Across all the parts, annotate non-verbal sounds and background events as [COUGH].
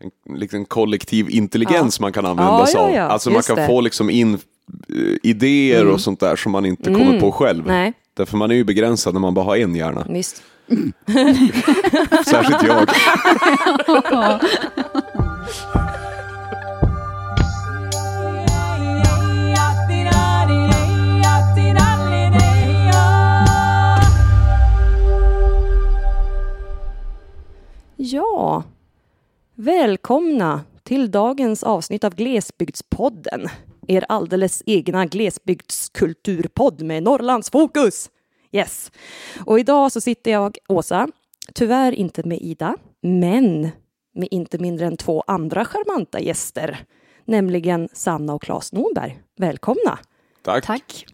en liksom kollektiv intelligens Ja. man kan använda sig ja, av. ja, Alltså man kan det. få liksom in eh, idéer och sånt där som man inte kommer Mm. på själv. Nej, Därför man är ju begränsad när man bara har en hjärna. visst. [LAUGHS] Särskilt jag. Ja, välkomna till dagens avsnitt av Glesbygdspodden. Er alldeles egna glesbygdskulturpodd med Norrlandsfokus. Yes. Och idag så sitter jag, Åsa, tyvärr inte med Ida, men med inte mindre än två andra charmanta gäster, nämligen Sanna och Claes Norberg. Välkomna! Tack. Tack.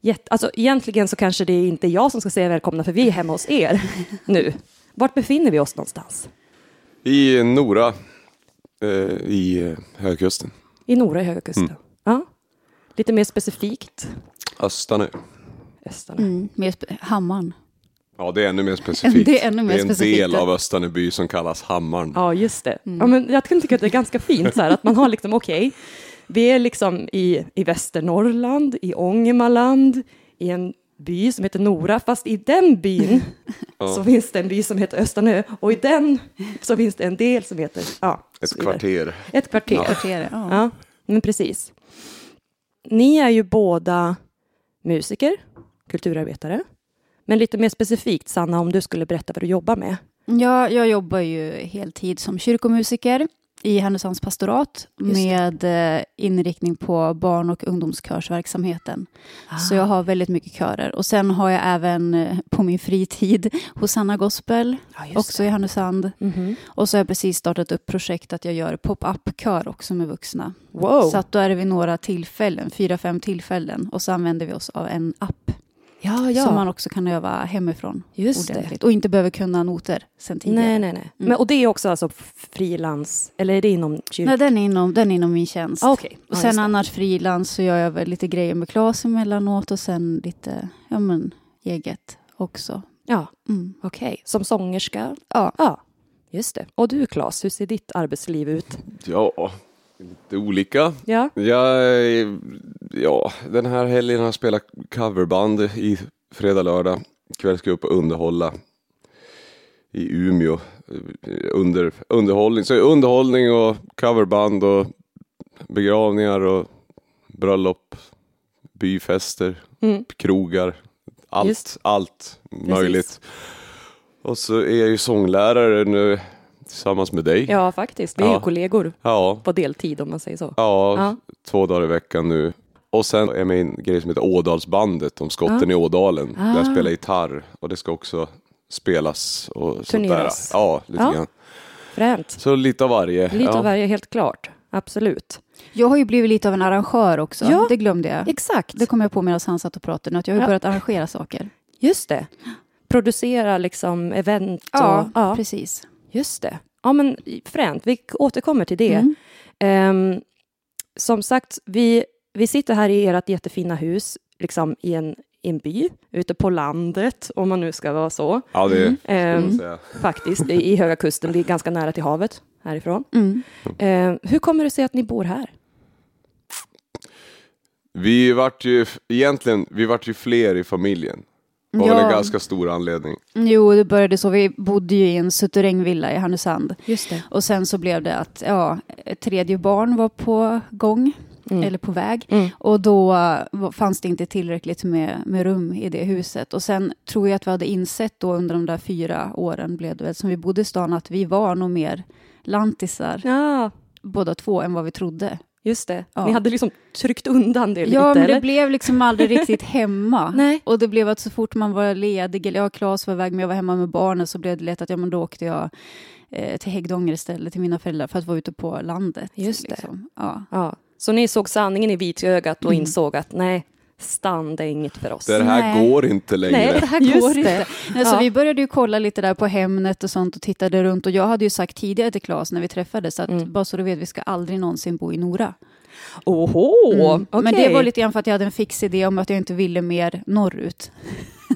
Jätte, alltså, egentligen så kanske det är inte jag som ska säga välkomna, för vi är hemma hos er nu. Vart befinner vi oss någonstans? I Nora, eh, i eh, Högkusten. I Nora i Höga Kusten. Mm. Ja. Lite mer specifikt. Östanö. Östarna. Mm, med sp- hammaren. Ja, det är ännu mer specifikt. [LAUGHS] Det är ännu mer en specifikt, del av Östanöby som kallas Hammaren. Ja, just det. Mm. Ja, men jag kan tycka att det är ganska fint så här, att man har liksom, okej, vi är liksom i, i Västernorrland, i Ångermanland, i en by som heter Nora, fast i den byn [LAUGHS] Ja. så finns det en by som heter Östanö och i den så finns det en del som heter, ja, Ett kvarter. Ett kvarter. Ja. Kvarteret, ja. Ja, men precis. Ni är ju båda musiker, kulturarbetare. Men lite mer specifikt, Sanna, om du skulle berätta vad du jobbar med. Ja, jag jobbar ju heltid som kyrkomusiker i Härnösands pastorat det. med eh, inriktning på barn och ungdomskörsverksamheten. Så jag har väldigt mycket körer. Och sen har jag även eh, på min fritid Hosanna Gospel, just också i Härnösand. det. Mhm. Och så har jag precis startat upp projekt att jag gör pop-up-kör också med vuxna. Wow, Så att då är det vid några tillfällen, fyra, fem tillfällen. Och så använder vi oss av en app ja, ja. som man också kan öva hemifrån just det. ordentligt. Och inte behöver kunna noter sen tidigare. Nej, nej, nej. Mm. Men, och det är också alltså frilans, eller är det inom kyrkan? Nej, den är inom, den är inom min tjänst. Ah, Okej, Och sen det. annars frilans så gör jag väl lite grejer med Klas emellanåt och sen lite, ja men, eget också. Ja, Mm. okej. Som sångerska? Ja. Ja, just det. Och du, Claes, hur ser ditt arbetsliv ut? Ja, lite olika. Ja, Jag, är- ja, den här helgen har jag spelat coverband i fredag, lördag. Ikväll ska jag upp och underhålla i Umeå. eh, Under, underhållning, så underhållning och coverband och begravningar och bröllop, byfester, mm. krogar. Allt, Just. allt möjligt. Och så är jag ju sånglärare nu tillsammans med dig. ja faktiskt. Vi är ju Ja. kollegor ja. på deltid om man säger så. Ja, Ja. två dagar i veckan nu. Och sen är jag med i en grej som heter Ådalsbandet om skotten i Ådalen. Där jag Ah. spelar gitarr och det ska också spelas och sånt där. Turneras. Ja, lite Ja. grann. Fränt. Så lite av varje. Lite ja. av varje, helt klart. Absolut. Jag har ju blivit lite av en arrangör också. Ja. Det glömde jag. Exakt. Det kom jag på medan han satt och pratade nu, att jag har ju Ja. börjat arrangera saker. Just det. Producera liksom event och... Ja, ja. precis. Just det. Ja, men fränt. Vi återkommer till det. Mm. Ehm, som sagt, vi, vi sitter här i ert jättefina hus, liksom i en, i en by, ute på landet, om man nu ska vara så. Ja, det Mm. Ehm, säga. faktiskt, i, i Höga Kusten. Det är ganska nära till havet härifrån. Mm. Ehm, hur kommer det sig att ni bor här? Vi vart ju, egentligen, vi vart ju fler i familjen. Det var väl en Ja. ganska stor anledning. Jo, det började så. Vi bodde ju i en suterrängvilla i Härnösand. Just det. Och sen så blev det att ja, ett tredje barn var på gång, Mm. eller på väg. Mm. Och då fanns det inte tillräckligt med, med rum i det huset. Och sen tror jag att vi hade insett då under de där fyra åren blev det väl, som vi bodde i stan att vi var nog mer lantisar Ja, båda två än vad vi trodde. Just det. Ja. Ni hade liksom tryckt undan det lite, Ja, men eller? det blev liksom aldrig [LAUGHS] riktigt hemma. Nej. Och det blev att så fort man var ledig, eller ja, Claes var iväg men jag var hemma med barnen, så blev det lätt att ja, men då åkte jag eh, till Häggdånger istället, till mina föräldrar, för att vara ute på landet. Just det. liksom. Ja. Ja. Så ni såg sanningen i vitögat och Mm. insåg att nej, stan det är inget för oss. Det här Nej. går inte längre. Nej. Det här Just går det. inte. Nej, så Ja. vi började ju kolla lite där på Hemnet och sånt och tittade runt. Och jag hade ju sagt tidigare till Claes när vi träffades att Mm. bara så du vet, vi ska aldrig någonsin bo i Nora. Oho, Mm. okej. Men det var lite grann för att jag hade en fix idé om att jag inte ville mer norrut.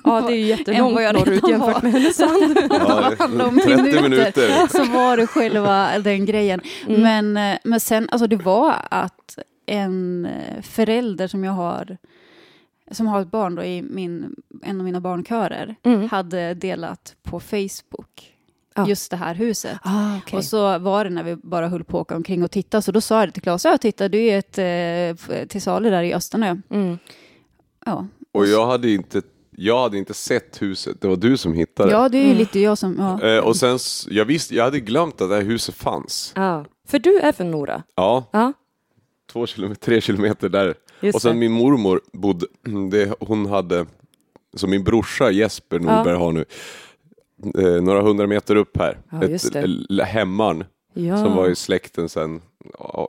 Ja, det är ju [LAUGHS] jättelångt norrut jämfört med Härnösand. [LAUGHS] Ja, det- handlar om 30 minuter. minuter. [LAUGHS] Så var det själva den grejen. Mm. Men, eh, men sen, alltså det var att en eh, förälder som jag har som har ett barn då i min, en av mina barnkörer Mm. hade delat på Facebook just det här huset. Ah, okej. Och så var det när vi bara höll på att åka omkring och titta, så då sa jag det till Claes, ja titta det är ett eh, till salu där i Östanö. Mm. Ja, Och jag hade inte, jag hade inte sett huset, det var du som hittade ja det är ju lite jag som, ja. Eh, och sen, jag visste, jag hade glömt att det här huset fanns. Ja. För du är från Nora? Ja, Ja, två kilometer, tre kilometer där. Just och sen det. min mormor bodde, [CLEARS THROAT] det, hon hade, som min brorsa Jesper Norberg har nu, eh, några hundra meter upp här. Ja. Ett, hemman Ja. som var i släkten sen ja,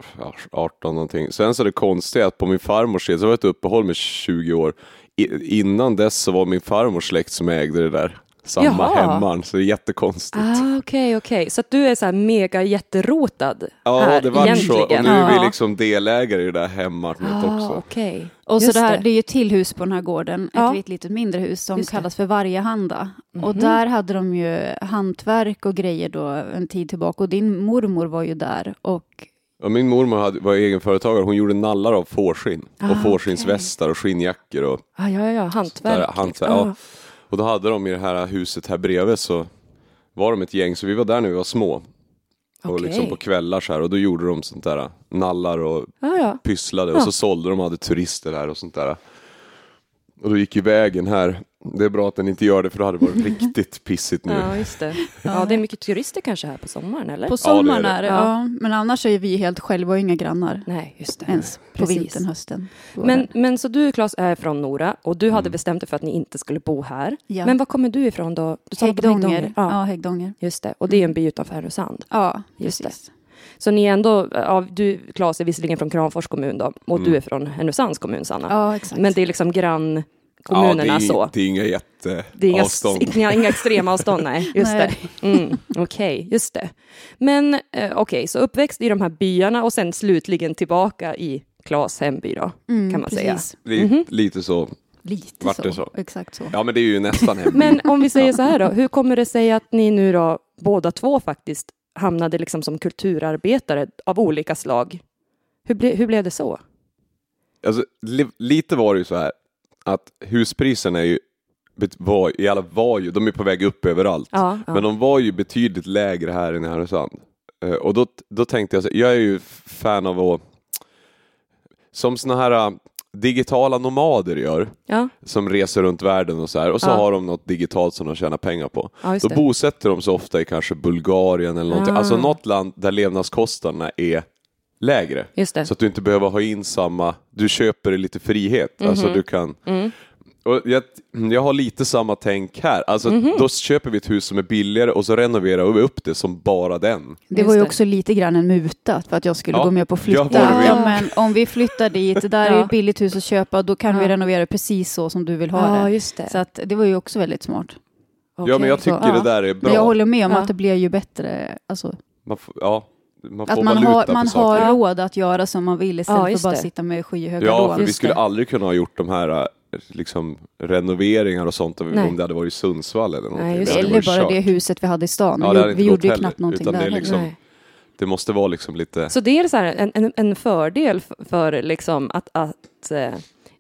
18 någonting. Sen så är det konstigt att på min farmors tid, så var det ett uppehåll med 20 år. I, innan dess så var min farmors släkt som ägde det där. Samma Jaha. hemman, så det är jättekonstigt. Ah, okej, okej. Så att du är så här mega jätterotad Ja, här det var så. Och nu är vi liksom delägare i det där hemmanet ah, också. okej. Och så det, här, det. det är ju till hus på den här gården, Ja. ett litet, litet mindre hus som Just det. kallas för Vargehanda. Och Mhm. där hade de ju hantverk och grejer då en tid tillbaka och din mormor var ju där och Ja, min mormor hade, var egenföretagare, hon gjorde nallar av fårskinn. Ah, och fårskinnsvästar och skinnjackor och Ah, ja, ja, ja, hantverk. Där, hantverk, Ah. ja. Och då hade de i det här huset här bredvid så var de ett gäng, så vi var där när vi var små. Och liksom på kvällar så här och då gjorde de sånt där nallar och Ah, ja. pysslade och så sålde de, hade turister där och sånt där. Och då gick ju vägen här, det är bra att den inte gör det för då hade det varit [LAUGHS] riktigt pissigt nu. ja, just det. Ja, det är mycket turister kanske här på sommaren, eller? på sommaren det är det, Ja. ja. Men annars är vi helt själva och inga grannar Nej, just det. ens på Precis. vintern, hösten. Men, men så du, Claes, är från Nora och du Mm. hade bestämt dig för att ni inte skulle bo här. Ja. Men var kommer du ifrån då? Du sa på Häggdånger. Ja. Ja, Häggdånger. just det. Och det är en by utanför Härnösand. Ja, Just precis. Så ni är ändå, ja, du, Claes är visserligen från Kramfors kommun då, och Mm. du är från Härnösands kommun, Sanna. Ja, exakt. Men det är liksom grannkommunerna ja, det är, så. Det är inga jätte Det är inga, avstånd. [LAUGHS] inga, inga extrema avstånd, nej. [LAUGHS] Just Nej. det. Mm, Okej, just det. Men eh, okej, så uppväxt i de här byarna och sen slutligen tillbaka i Klas hemby då, Mm, kan man säga. precis. Li, Mhm. Lite så. Lite Vart så. det så? Exakt så. Ja men det är ju nästan hem. [LAUGHS] Men om vi säger så här då, hur kommer det sig att ni nu då, båda två faktiskt, hamnade liksom som kulturarbetare av olika slag? Hur, ble, hur blev det så? Alltså, li, lite var det ju så här att huspriserna är ju, var, i alla var ju, de är på väg upp överallt. Ja, ja. Men de var ju betydligt lägre här än i Härnösand. Eh, Och då, då tänkte jag, så, jag är ju fan av att, som såna här äh, digitala nomader gör, ja, som reser runt världen och så här, och så har de något digitalt som de tjänar pengar på. Då det. bosätter de sig ofta i kanske Bulgarien eller någonting, Ah. alltså något land där levnadskostnaderna är lägre. Just det. Så att du inte behöver ha in samma, du köper lite frihet. Alltså du kan, Mm. och jag, jag har lite samma tänk här. Alltså Mhm. då köper vi ett hus som är billigare och så renoverar vi upp det som bara den. Det var ju också lite grann en muta för att jag skulle Ja, gå med på att flytta. Ja, men om vi flyttar dit, det där är Ja. ju ett billigt hus att köpa, då kan vi renovera precis så som du vill ha Ja, det. just det. Så att det var ju också väldigt smart. Ja men jag tycker Så, det där är bra. Men jag håller med om Ja. att det blir ju bättre, alltså, man får, ja, man får att man har, man har Ja. råd att göra som man vill istället Ja, för att bara det. sitta med skyhöga Ja, lån. för vi skulle det. aldrig kunna ha gjort de här äh, liksom, renoveringar och sånt om Nej. om det hade varit i Sundsvall eller någonting. just Det det. Eller bara kört. det huset vi hade i stan. Ja, det vi hade gjorde, inte vi gjorde ju knappt någonting det där är heller. liksom- Nej. Det måste vara liksom lite... Så det är så här, en, en, en fördel för liksom att, att eh,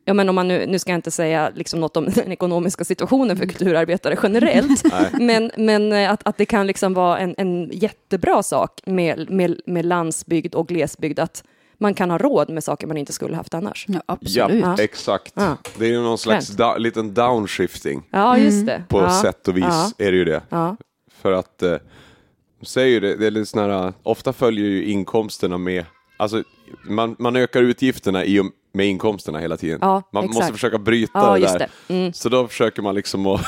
ja men om man nu, nu ska jag inte säga liksom något om [LAUGHS] den ekonomiska situationen för kulturarbetare generellt, [LAUGHS] men, men eh, att, att det kan liksom vara en, en jättebra sak med, med, med landsbygd och glesbygd, att man kan ha råd med saker man inte skulle haft annars. Ja, absolut. Ja. exakt. Ja. Det är ju någon slags da, liten downshifting Ja, just det. på ja. sätt och vis Ja. är det ju det. Ja. För att, eh, säger ju det, det är lite sån här, ofta följer ju inkomsterna med, alltså man, man ökar utgifterna i och med inkomsterna hela tiden. Ja, man exakt. måste försöka bryta ja, det där. det. Mm, Så då försöker man liksom att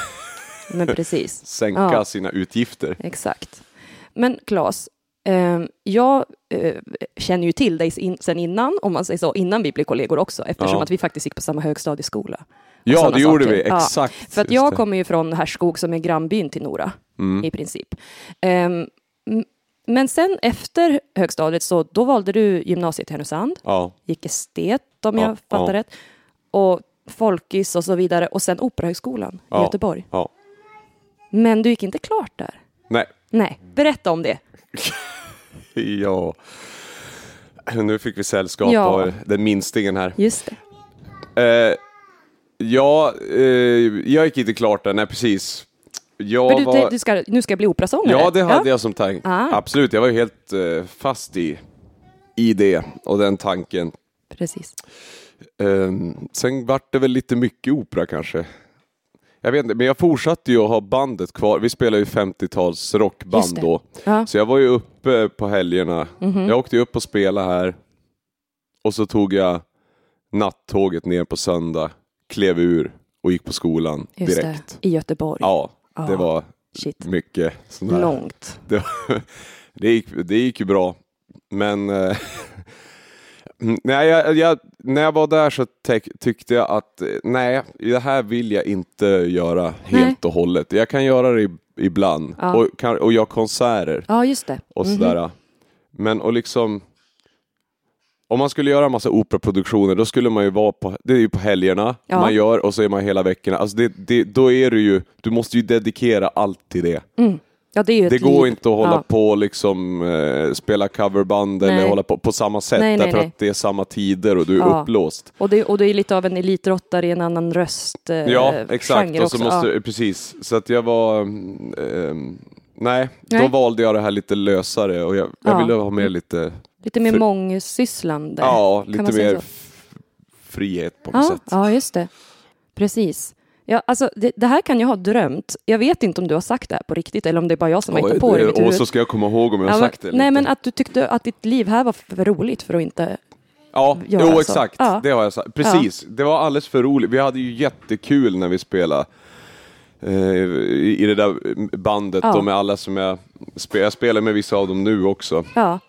[LAUGHS] [LAUGHS] sänka Ja. sina utgifter. Exakt. Men Claes, eh, jag eh, känner ju till dig in, sen innan, om man säger så, innan vi blev kollegor också, eftersom att vi faktiskt gick på samma högstadieskola. Ja, det gjorde saker. vi. Exakt. För att jag kommer ju från Härskog som är grannbyn till Nora, Mm. i princip. M- men sen efter högstadiet, så då valde du gymnasiet i Härnösand, Ja, gick estet om Ja, jag fattar ja. rätt. Och Folkis och så vidare och sen Operahögskolan i. Göteborg. Ja. Men du gick inte klart där? Nej, Nej, berätta om det. [LAUGHS] ja. Nu fick vi sällskap av den minstingen här. Just det. Eh, ja, eh, jag gick inte klart där, nej precis. Jag du, var... du ska, nu ska jag bli operasångare? Ja, det hade jag som tanke. Ah. Absolut, jag var ju helt eh, fast i, i det och den tanken. Precis. Ehm, sen vart det väl lite mycket opera kanske. Jag vet inte, men jag fortsatte ju att ha bandet kvar. Vi spelade ju 50-tals Just rockband då. Ja. Så jag var ju uppe på helgerna. Mhm. Jag åkte ju upp och spelade här. Och så tog jag nattåget ner på söndag, klev ur och gick på skolan Just direkt. det. I Göteborg. Ja, det Ja. var Shit. mycket sån här. Långt. [LAUGHS] Det, var, det, gick, det gick ju bra, men eh, [LAUGHS] nej, jag, jag, när jag var där så tyckte jag att nej, det här vill jag inte göra Nej. helt och hållet. Jag kan göra det ibland Ja. och, kan, och göra konserter Ja, just det. och sådär. Men och liksom om man skulle göra en massa operaproduktioner då skulle man ju vara på, det är ju på helgerna Ja. man gör och så är man hela veckorna. Alltså det, det, då är du ju, du måste ju dedikera allt till det. Mm. Ja, det Det går liv. inte att hålla Ja. på och liksom eh, spela coverband eller Nej. hålla på på samma sätt Nej, därför nej. att det är samma tider och du är Ja. upplåst. Och, det, och du är lite av en elitidrottare i en annan röst. Eh, ja, exakt. Och så måste, ja. Precis, så att jag var... ehm, nej, då valde jag det här lite lösare och jag, jag Ja. ville ha med lite, Lite mer för- mångsysslande. ja, lite mer frihet på något Ja, sätt. ja, just det. Precis. Ja, alltså, det, det här kan jag ha drömt. Jag vet inte om du har sagt det här på riktigt eller om det är bara jag som har hittat på det mitt och så ska jag komma ihåg om jag har Ja, sagt det Nej, men att du tyckte att ditt liv här var för roligt för att inte... Ja, göra jo så. exakt. Ja. Det har jag sagt. Precis, det var alldeles för roligt. Vi hade ju jättekul när vi spelade eh, i det där bandet Ja. och med alla som jag. Jag spelar med vissa av dem nu också. Ja,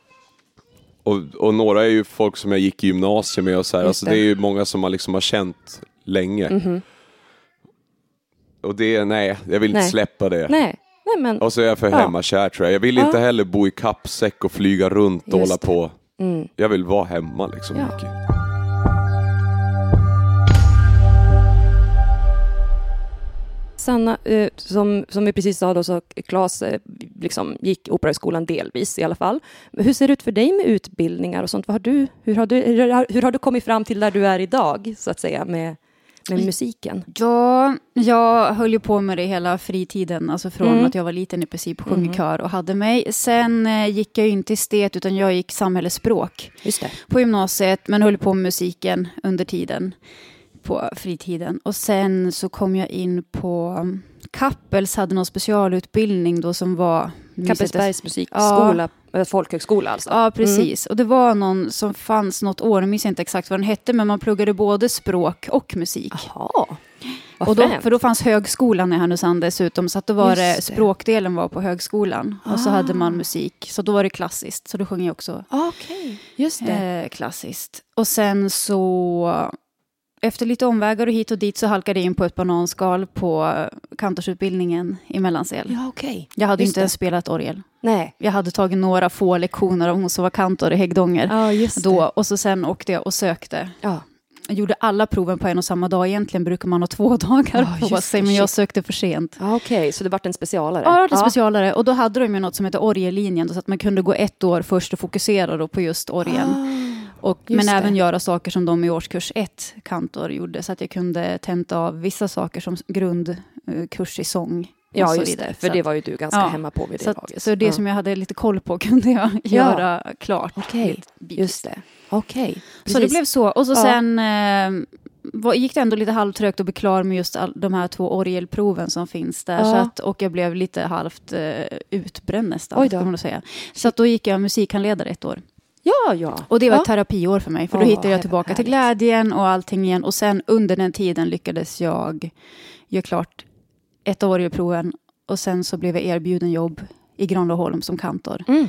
Och, och några är ju folk som jag gick i gymnasiet med och så här. Alltså det. är ju många som man liksom har känt länge. Och det, nej, jag vill inte Nej. släppa det. nej. Nej, men... Och så är jag för Ja. hemmakär tror jag. Jag vill Ja. inte heller bo i kappsäck och flyga runt och hålla det. på. Mm. Jag vill vara hemma liksom. Ja. Sanna, eh, som, som vi precis sa då, så Claes eh, liksom gick Operahögskolan delvis i alla fall. Hur ser det ut för dig med utbildningar och sånt? Vad har du, hur, har du, hur, har, hur har du kommit fram till där du är idag, så att säga, med, med musiken? Ja, jag höll ju på med det hela fritiden, alltså från Mm. att jag var liten i princip, sjöng i Mhm. kör och hade mig. Sen eh, gick jag ju inte estet, utan jag gick samhällsspråk på gymnasiet, men höll på med musiken under tiden, på fritiden. Och sen så kom jag in på Kappels, hade någon specialutbildning då som var... Kappelsbergs musikskola, eh, folkhögskola alltså. Ja, precis. Och det var någon som fanns något år, jag minns inte exakt vad den hette, men man pluggade både språk och musik. Jaha, Och då, för då fanns högskolan i Härnösand dessutom, så att då var det, det. språkdelen var på högskolan. Och så Ah. hade man musik, så då var det klassiskt. Så då sjöng jag också Ah, Okej, just det. eh, klassiskt. Och sen så, efter lite omvägar och hit och dit så halkade jag in på ett bananskal på eh, kantorsutbildningen i Mellansel. Ja, okej. Jag hade Just inte det. ens spelat orgel. Nej. Jag hade tagit några få lektioner av hon som var kantor i Häggdånger. Ja, just Då, och så sen åkte jag och sökte. Ja. Jag gjorde alla proven på en och samma dag. Egentligen brukar man ha två [LAUGHS] dagar Ja, på sig, men jag sökte för sent. Ja, Okej, så det vart en specialare? Ja, det var specialare. Och då hade de ju något som heter orgellinjen, så att man kunde gå ett år först och fokusera då på just orgeln. Ah, och, men det. även göra saker som de i årskurs ett, kantor, gjorde. Så att jag kunde tenta av vissa saker som grundkurs i sång. ja, just det. För det var ju du ganska Ja, hemma på vid det så, laget. att, så det ja. som jag hade lite koll på [LAUGHS] kunde jag göra klart. Okej, bitvis. Just det. Okej. Så det blev så. Och så Ja. sen eh, var, gick det ändå lite halvtrögt att bli klar med just all, de här två orgelproven som finns där. Ja. Så att, och jag blev lite halvt eh, utbränd nästan, kan man säga. Så att då gick jag musikhandledare ett år. Ja, ja. Och det var ja. ett terapiår för mig, för då Åh, hittade jag tillbaka till härligt. glädjen och allting igen. Och sen under den tiden lyckades jag göra klart ett av orgelproven och sen så blev jag erbjuden jobb i Granlaholm som kantor. Mm.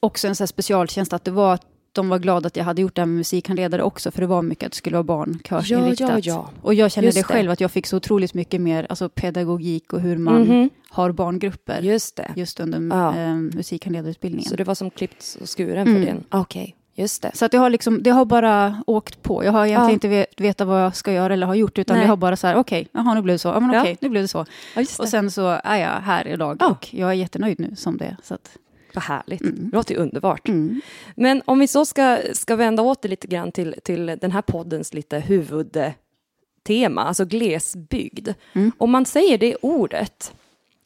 Också en här specialtjänst att det var de var glada att jag hade gjort det här med musikhandledare också, för det var mycket att det skulle vara Ja, barnkörsinriktat. ja, ja. Och jag kände Just det det. själv, att jag fick så otroligt mycket mer alltså pedagogik och hur man Mhm. har barngrupper Just det. just under Ja. eh, musikhandledarutbildningen. Så det var som klippt och skuren för Mm. den? Okej. Just det. Så att jag har liksom, det har bara åkt på. Jag har egentligen Ja. inte vet, vetat vad jag ska göra eller har gjort, utan Nej. jag har bara så här, okej, jaha, nu blev det så. Ja, men Ja. okej, nu blev det så. Ja, det. Och sen så är jag här idag Ja. och jag är jättenöjd nu som det är. Så att, Vad härligt. Mm. Det låter ju underbart. mm. Men om vi så ska, ska vända åter lite grann till, till den här poddens lite huvudtema, alltså glesbygd. Mm. Om man säger det ordet,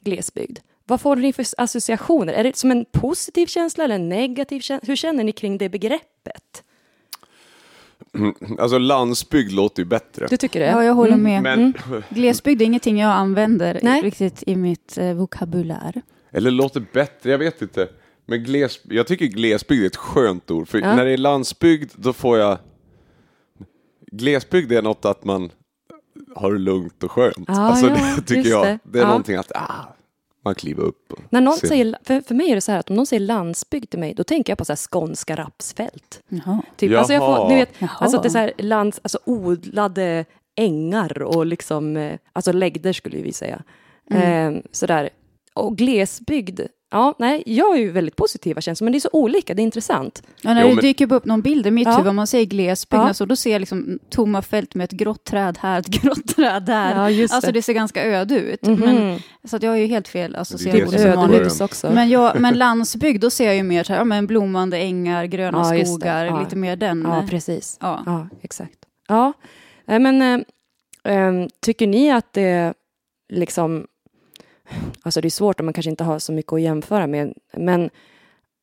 glesbygd, vad får ni för associationer? Är det som en positiv känsla eller en negativ känsla? Hur känner ni kring det begreppet? [CLEARS THROAT] Alltså landsbygd låter ju bättre. Du tycker det? Ja, jag håller med. Men, [CLEARS THROAT] Glesbygd är ingenting jag använder Nej. riktigt i mitt eh, vokabulär. Eller låter bättre, jag vet inte. Men gles, jag tycker glesbygd är ett skönt ord. För Ja. när det är landsbygd, då får jag... Glesbygd är något att man har det lugnt och skönt. Ja, alltså ja, det tycker jag. det. Det, är Ja. någonting att ah, man kliver upp. Och När någon ser- säger, för, för mig är det så här att om någon säger landsbygd till mig, då tänker jag på så här skånska rapsfält. Jaha. Typ. Alltså jag får, Jaha. ni vet, Jaha. alltså att det är så här lands, alltså odlade ängar och liksom, eh, alltså lägder skulle vi säga. Eh, sådär. Och glesbygd, ja, nej, jag är ju väldigt positiva känslor, men det är så olika, det är intressant. Ja, när Jo, det men- dyker upp någon bild i mitt Ja. huvud, om man säger glesbygd, Ja. alltså, då ser jag liksom tomma fält med ett grått träd här, ett grått träd där. Ja, just alltså det. det ser ganska öde ut. Mhm. Men, så att jag är ju helt fel som vanligt. Också. Men, jag, [LAUGHS] men landsbygd, då ser jag ju mer så här, ja, men blommande ängar, gröna skogar, Ja. lite mer den. ja, precis. ja. Ja, exakt. Ja, men eh, eh, tycker ni att det liksom, alltså det är svårt om man kanske inte har så mycket att jämföra med, men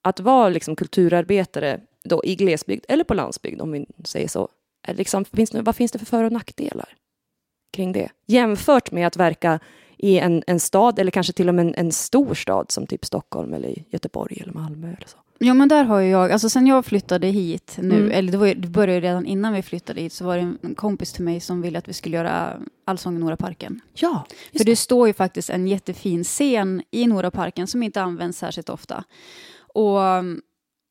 att vara liksom kulturarbetare då i glesbygd eller på landsbygd om vi säger så, liksom, finns vad finns det för för och nackdelar kring det? Jämfört med att verka i en, en stad eller kanske till och med en, en stor stad som typ Stockholm eller Göteborg eller Malmö eller så. Jo, men där har ju jag, alltså sen jag flyttade hit nu, Mm. eller det, var, det började redan innan vi flyttade hit, så var det en kompis till mig som ville att vi skulle göra Allsång i Noraparken. Ja, För det står ju faktiskt en jättefin scen i Noraparken som inte används särskilt ofta. Och,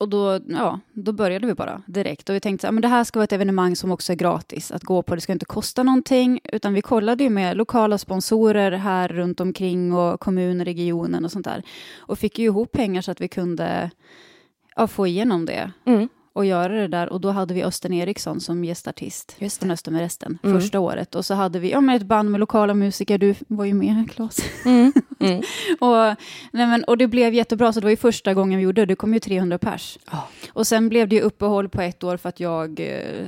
och då, ja, då började vi bara direkt. Och vi tänkte att det här ska vara ett evenemang som också är gratis att gå på. Det ska inte kosta någonting. Utan vi kollade ju med lokala sponsorer här runt omkring och kommun, regionen och sånt där. Och fick ju ihop pengar så att vi kunde ja, få igenom det mm och göra det där. Och då hade vi Östen Eriksson som gästartist Just från Öster med resten Mm. första året. Och så hade vi ja, men ett band med lokala musiker. Du var ju med, Claes. Mm. [LAUGHS] Mm. Och, nej men, och det blev jättebra, så det var ju första gången vi gjorde det. Det kom ju 300 pers. Ja. Och sen blev det ju uppehåll på ett år för att jag, eh,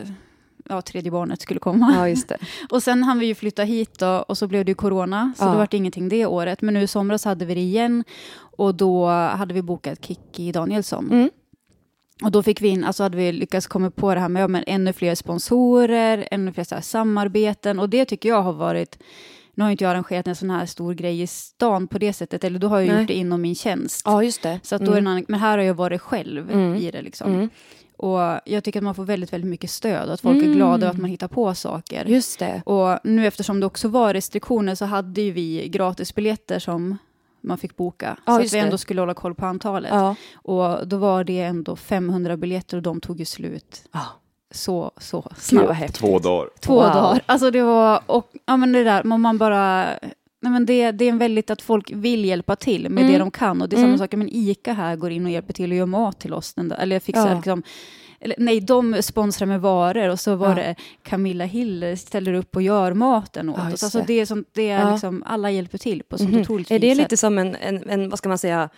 ja, tredje barnet skulle komma. ja. [LAUGHS] Och sen hann vi ju flytta hit då, och så blev det ju corona, så Ja. det vart ingenting det året. Men nu i somras hade vi det igen och då hade vi bokat Kikki Danielsson. Mm. Och då fick vi in, alltså hade vi lyckats komma på det här med ja, men ännu fler sponsorer, ännu fler samarbeten och det tycker jag har varit nu har inte jag arrangerat en sån här stor grej i stan på det sättet, eller då har jag Nej. gjort det inom min tjänst. Ja, just det. Så att då är en annan, men här har jag varit själv Mm. i det. Liksom. Mm. Och jag tycker att man får väldigt, väldigt mycket stöd och att folk Mm. är glada och att man hittar på saker. Just det. Och nu eftersom det också var restriktioner så hade ju vi gratisbiljetter som man fick boka. Ja, så att vi det. ändå skulle hålla koll på antalet. Ja. Och då var det ändå 500 biljetter och de tog ju slut ja. så, så snabbt. Två dagar. Två Wow. dagar. Alltså det var, och ja men det där, man man bara... Nej men det, det är en väldigt att folk vill hjälpa till med Mm. det de kan. Och det är Mm. samma sak, men ICA här går in och hjälper till och gör mat till oss. Den där, eller fixar Ja. liksom, eller, nej, de sponsrar med varor och så var Ja. det Camilla Hiller ställer upp och gör maten åt Ja, oss. Alltså det. är sånt, det är Ja. liksom, alla hjälper till på sånt Mhm. otroligt Är det lite som en, en, en, vad ska man säga,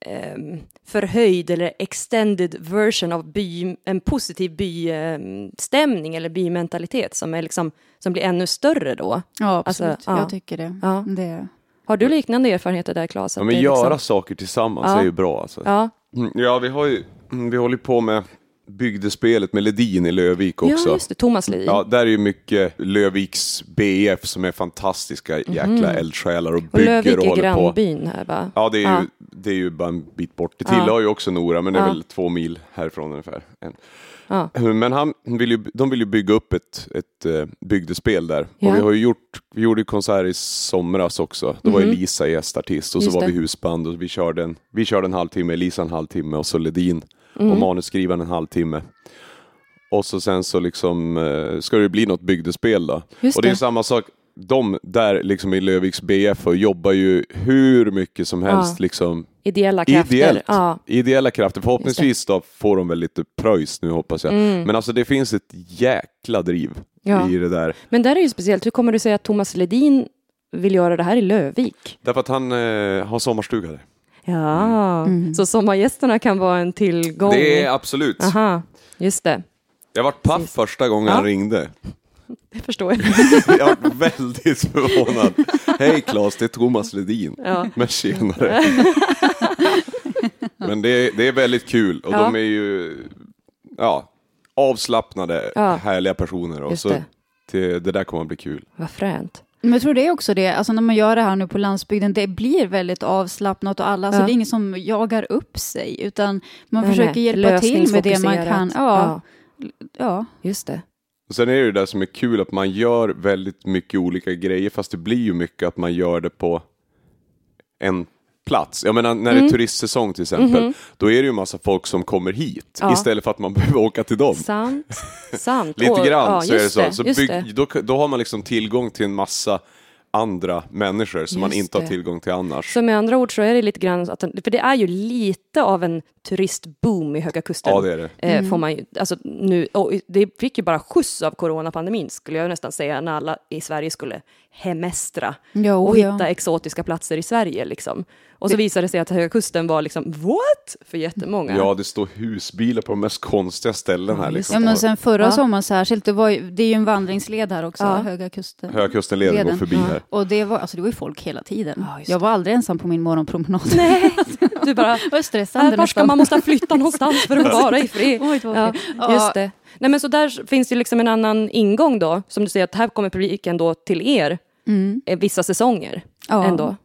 ehm, förhöjd eller extended version av by, en positiv bystämning eller bymentalitet som, är liksom, som blir ännu större då? Ja, absolut. alltså, ja. Jag tycker det. Ja. det. Har du liknande erfarenheter där, Claes? Ja, men är göra liksom- saker tillsammans Ja. är ju bra alltså. Ja, Mm, Ja, vi har ju, mm, vi håller på med bygdespelet med Ledin i Lövik också. ja, just det. Thomas Ledin. Ja, där är ju mycket Löviks BF som är fantastiska jäkla eldsjälar och och bygger och är håller på. grannbyn här, va? Ja, det är, Ja. Ju, det är ju bara en bit bort. Det Ja. tillhör ju också Nora, men det är Ja. väl två mil härifrån ungefär. Ja. Men han vill ju, de vill ju bygga upp ett, ett uh, bygdespel där. Ja. Och vi har ju gjort, vi gjorde konsert i somras också. Då var ju Mhm. Lisa gästartist och Just så var det. vi husband och vi körde en, vi körde en halvtimme, Lisa en halvtimme och så Ledin Mm. och manusskrivaren en halvtimme. Och så sen så liksom eh, ska det bli något bygdespel då. Just och det är det. samma sak, de där liksom i Löviks BF och jobbar ju hur mycket som helst Ja. liksom ideella krafter. Ideellt. Ja. Ideella krafter, förhoppningsvis då får de väl lite pröjs nu hoppas jag. Men alltså det finns ett jäkla driv Mm. Ja. i det där. Men där är ju speciellt, hur kommer det sig att Thomas Ledin vill göra det här i Lövik? Därför att han eh, har sommarstuga där. Ja, så sommargästerna kan vara en tillgång. Det är absolut. Aha, just det. Jag var paff Precis. första gången Ja. han ringde. [LAUGHS] Det förstår jag. [LAUGHS] Jag var väldigt förvånad. Hej Claes, det är Thomas Ledin. Ja. Men tjenare. [LAUGHS] Men det är, det är väldigt kul och Ja. de är ju ja, avslappnade, Ja. härliga personer. Och Just så det. det. det där kommer att bli kul. Vad fränt. Men jag tror det är också det, alltså när man gör det här nu på landsbygden, det blir väldigt avslappnat och alla, så Ja. det är ingen som jagar upp sig, utan man Nej, försöker nej. hjälpa till med det man kan. Ja, ja. just det. Och sen är det ju det som är kul att man gör väldigt mycket olika grejer fast det blir ju mycket att man gör det på en plats. Jag menar när Mm. det är turistsäsong till exempel, Mhm. då är det ju massa folk som kommer hit Ja. istället för att man [LAUGHS] behöver åka till dem. Sant. [LAUGHS] Sant. Lite Och- grann ja, så är det så. så bygg. Då, då har man liksom tillgång till en massa andra människor som man Just inte det. har tillgång till annars. Så med andra ord så är det lite grann, att, för det är ju lite av en turistboom i Höga Kusten. Ja, det är det. Eh, får man ju, alltså nu, och det fick ju bara skjuts av coronapandemin skulle jag nästan säga när alla i Sverige skulle hemestra Ja, och oh, ja. hitta exotiska platser i Sverige liksom. Och så visade det sig att Höga Kusten var liksom what? För jättemånga. Ja, det står husbilar på de mest konstiga ställen här. Ja, Liksom. Ja, men sen förra Ja. sommaren särskilt, det, var ju, det är ju en vandringsled här också, Ja. Höga Kusten. Höga Kusten-leden går Leden. förbi här. Och det var, alltså det var ju folk hela tiden. Ja, jag var aldrig ensam på min morgonpromenad. Nej, [LAUGHS] du bara, var här, var ska man måste flytta någonstans för att [LAUGHS] vara i fred. Oj, Ja, just det. Nej, men så där finns det liksom en annan ingång då, som du säger att här kommer publiken då till er Mm. eh, vissa säsonger Ja. ändå.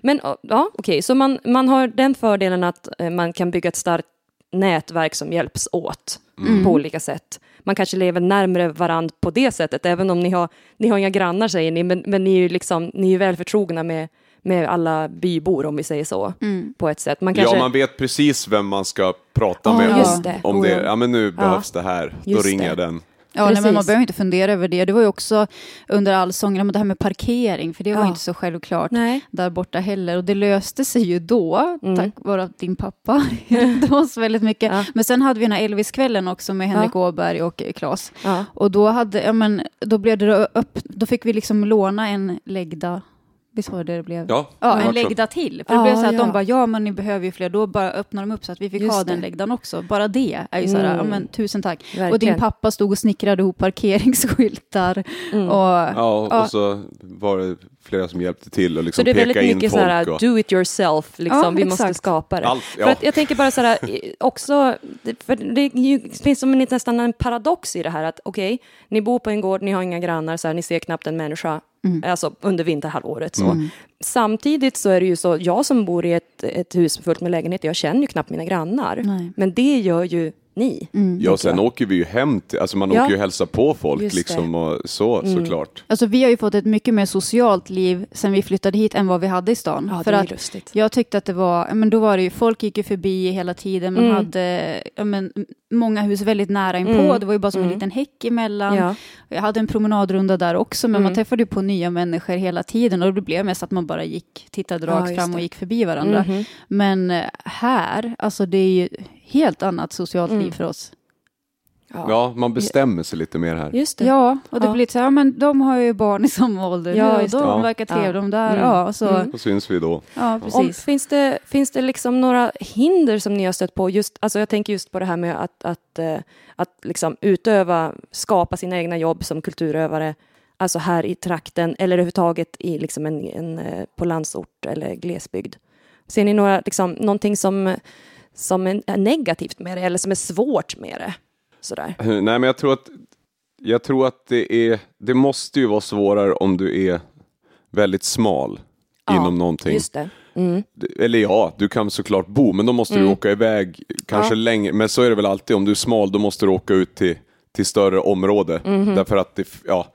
Men ja, okej, så man, man har den fördelen att eh, man kan bygga ett starkt nätverk som hjälps åt Mm. på olika sätt. Man kanske lever närmare varandra på det sättet, även om ni har, ni har inga grannar säger ni, men, men ni är ju liksom, ni är ju väl förtrogna med, med alla bybor om vi säger så, Mm. på ett sätt. Man kanske, Ja, man vet precis vem man ska prata Ja, med just om, det. om Oh, det. ja. Ja, men nu behövs det här. Då Just ringer det. jag den. Ja, nej, men man behöver inte fundera över det. Det var ju också under allsången, det här med parkering, för det var Ja. inte så självklart Nej. där borta heller. Och det löste sig ju då, Mm. tack vare att din pappa [LAUGHS] hjälpte oss väldigt mycket. Ja. Men sen hade vi den här Elvis-kvällen också med Henrik Åberg och Claes. Ja. Och då, hade, ja, men, då blev det upp, då fick vi liksom låna en läggda, visst var det det blev? Ja, Ja, en så. läggda till. För det Ja, blev så att ja. de bara, ja men ni behöver ju fler. Då bara öppnade de upp så att vi fick Just ha det. den läggdan också. Bara det är ju så här, Mm. ja men tusen tack. Och din Verkligen. pappa stod och snickrade ihop parkeringsskyltar. Mm. Och, Ja, och, Ja. och så var det flera som hjälpte till och Så liksom det är peka väldigt in mycket folk. så här, och, do it yourself, liksom. Ja, vi måste exakt. skapa det. allt, För ja. att jag tänker bara så här, också, det- för det finns som en, nästan en paradox i det här att okej, ni bor på en gård, ni har inga grannar, så här, ni ser knappt en människa, alltså under vinterhalvåret. Så. Mm. Samtidigt så är det ju så, jag som bor i ett, ett hus fullt med lägenheter, jag känner ju knappt mina grannar. Nej. Men det gör ju ni. Ja, sen åker vi ju hem till, alltså man Ja. åker ju och hälsar på folk Just liksom och så såklart. Alltså vi har ju fått ett mycket mer socialt liv sen vi flyttade hit än vad vi hade i stan. Ja, För det är att lustigt. jag tyckte att det var, ja, men då var det ju, folk gick ju förbi hela tiden, man Mm. hade ja, men, många hus väldigt nära inpå, Mm. det var ju bara som en Mm. liten häck emellan. Ja. Jag hade en promenadrunda där också, men Mm. man träffade ju på nya människor hela tiden och det blev mest att man bara gick, tittade Ja, rakt just fram och det. gick förbi varandra. Mhm. Men eh, här, alltså det är ju helt annat socialt Mm. liv för oss. Ja, man bestämmer sig lite mer här. Just det. Ja, och det Ja. blir lite så här, ja, men de har ju barn i samma ålder Ja, just det. de Ja. verkar trevliga, Ja. de där, Mm. ja, så, Mm. Då syns vi då. ja, Om, precis. finns, det, finns det liksom några hinder som ni har stött på? Just, alltså jag tänker just på det här med att, att, eh, att liksom utöva, skapa sina egna jobb som kulturövare, alltså här i trakten eller överhuvudtaget i liksom en, en, eh, på landsort eller glesbygd. Ser ni några, liksom, någonting som, som är negativt med det eller som är svårt med det? Sådär. Nej, men jag tror att jag tror att det är, det måste ju vara svårare om du är väldigt smal Ja, inom någonting. Mm. Eller ja, du kan såklart bo, men då måste du Mm. åka iväg kanske Ja. längre. Men så är det väl alltid, om du är smal då måste du åka ut till, till större område. Mhm. Därför att det, ja,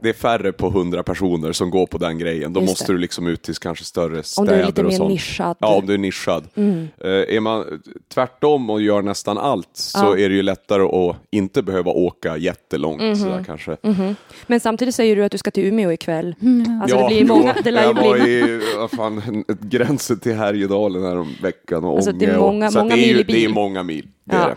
det är färre på 100 personer som går på den grejen. Då Just måste det. du liksom ut till kanske större Om städer du är lite och mer sånt. nischad. Ja, om du är nischad. Mm. Eh, är man tvärtom och gör nästan allt så Ja. är det ju lättare att inte behöva åka jättelångt Mhm. sådär kanske. Men samtidigt säger du att du ska till Umeå ikväll. Mm. Alltså ja, det blir många, det jag var bli... i vad fan, [LAUGHS] gränsen till Härjedalen här om veckan och Alltså, det är Ånge många- och, så att många det är, mil ju, i bil. Det är många mil. Det, Ja. är det.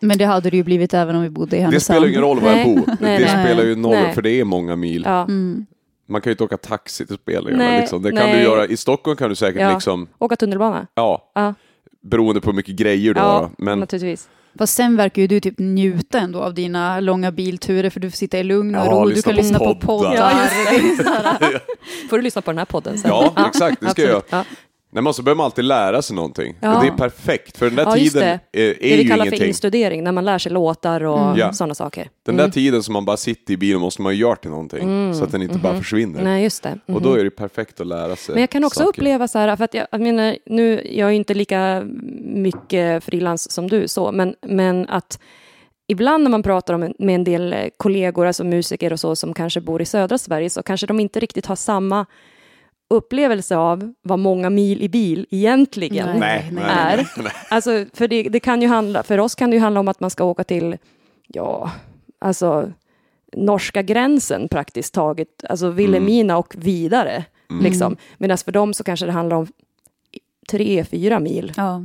Men det hade det ju blivit även om vi bodde i det Härnösand. spelar ingen roll var jag bor. Nej, det nej. spelar ju noll för det är många mil. Ja. Mm. Man kan ju inte åka taxi till spelningarna. Nej, Liksom. Det kan nej. du göra. I Stockholm kan du säkert Ja. liksom, Åka tunnelbana? ja, Ja, beroende på hur mycket grejer du ja har. Men naturligtvis. Fast sen verkar ju du typ njuta ändå av dina långa bilturer för du får sitta i lugn och Ja, ro, du kan på lyssna på poddar. [LAUGHS] [LAUGHS] Ja, Får du lyssna på den här podden sen? Ja, exakt, det ska jag. Nej, men så behöver man alltid lära sig någonting. Ja. Och det är perfekt, för den där Ja, tiden det. är, är Det ju vi kallar för ingenting. instudering, när man lär sig låtar och Mm. Ja. sådana saker. Den där tiden som man bara sitter i bilen måste man ju göra till någonting, Mm. så att den inte bara försvinner. Nej, just det. Och då är det perfekt att lära sig Men jag kan också saker. uppleva så här, för att jag, jag menar, nu, jag är ju inte lika mycket frilans som du så, men, men att ibland när man pratar om, med en del kollegor, alltså musiker och så, som kanske bor i södra Sverige, så kanske de inte riktigt har samma upplevelse av vad många mil i bil egentligen Nej. Nej, nej, är. nej, nej. Alltså, för det, det kan ju handla, för oss kan det ju handla om att man ska åka till, ja, alltså norska gränsen praktiskt taget, alltså Vilhelmina och vidare. Liksom. Medan för dem så kanske det handlar om tre, fyra mil. ja.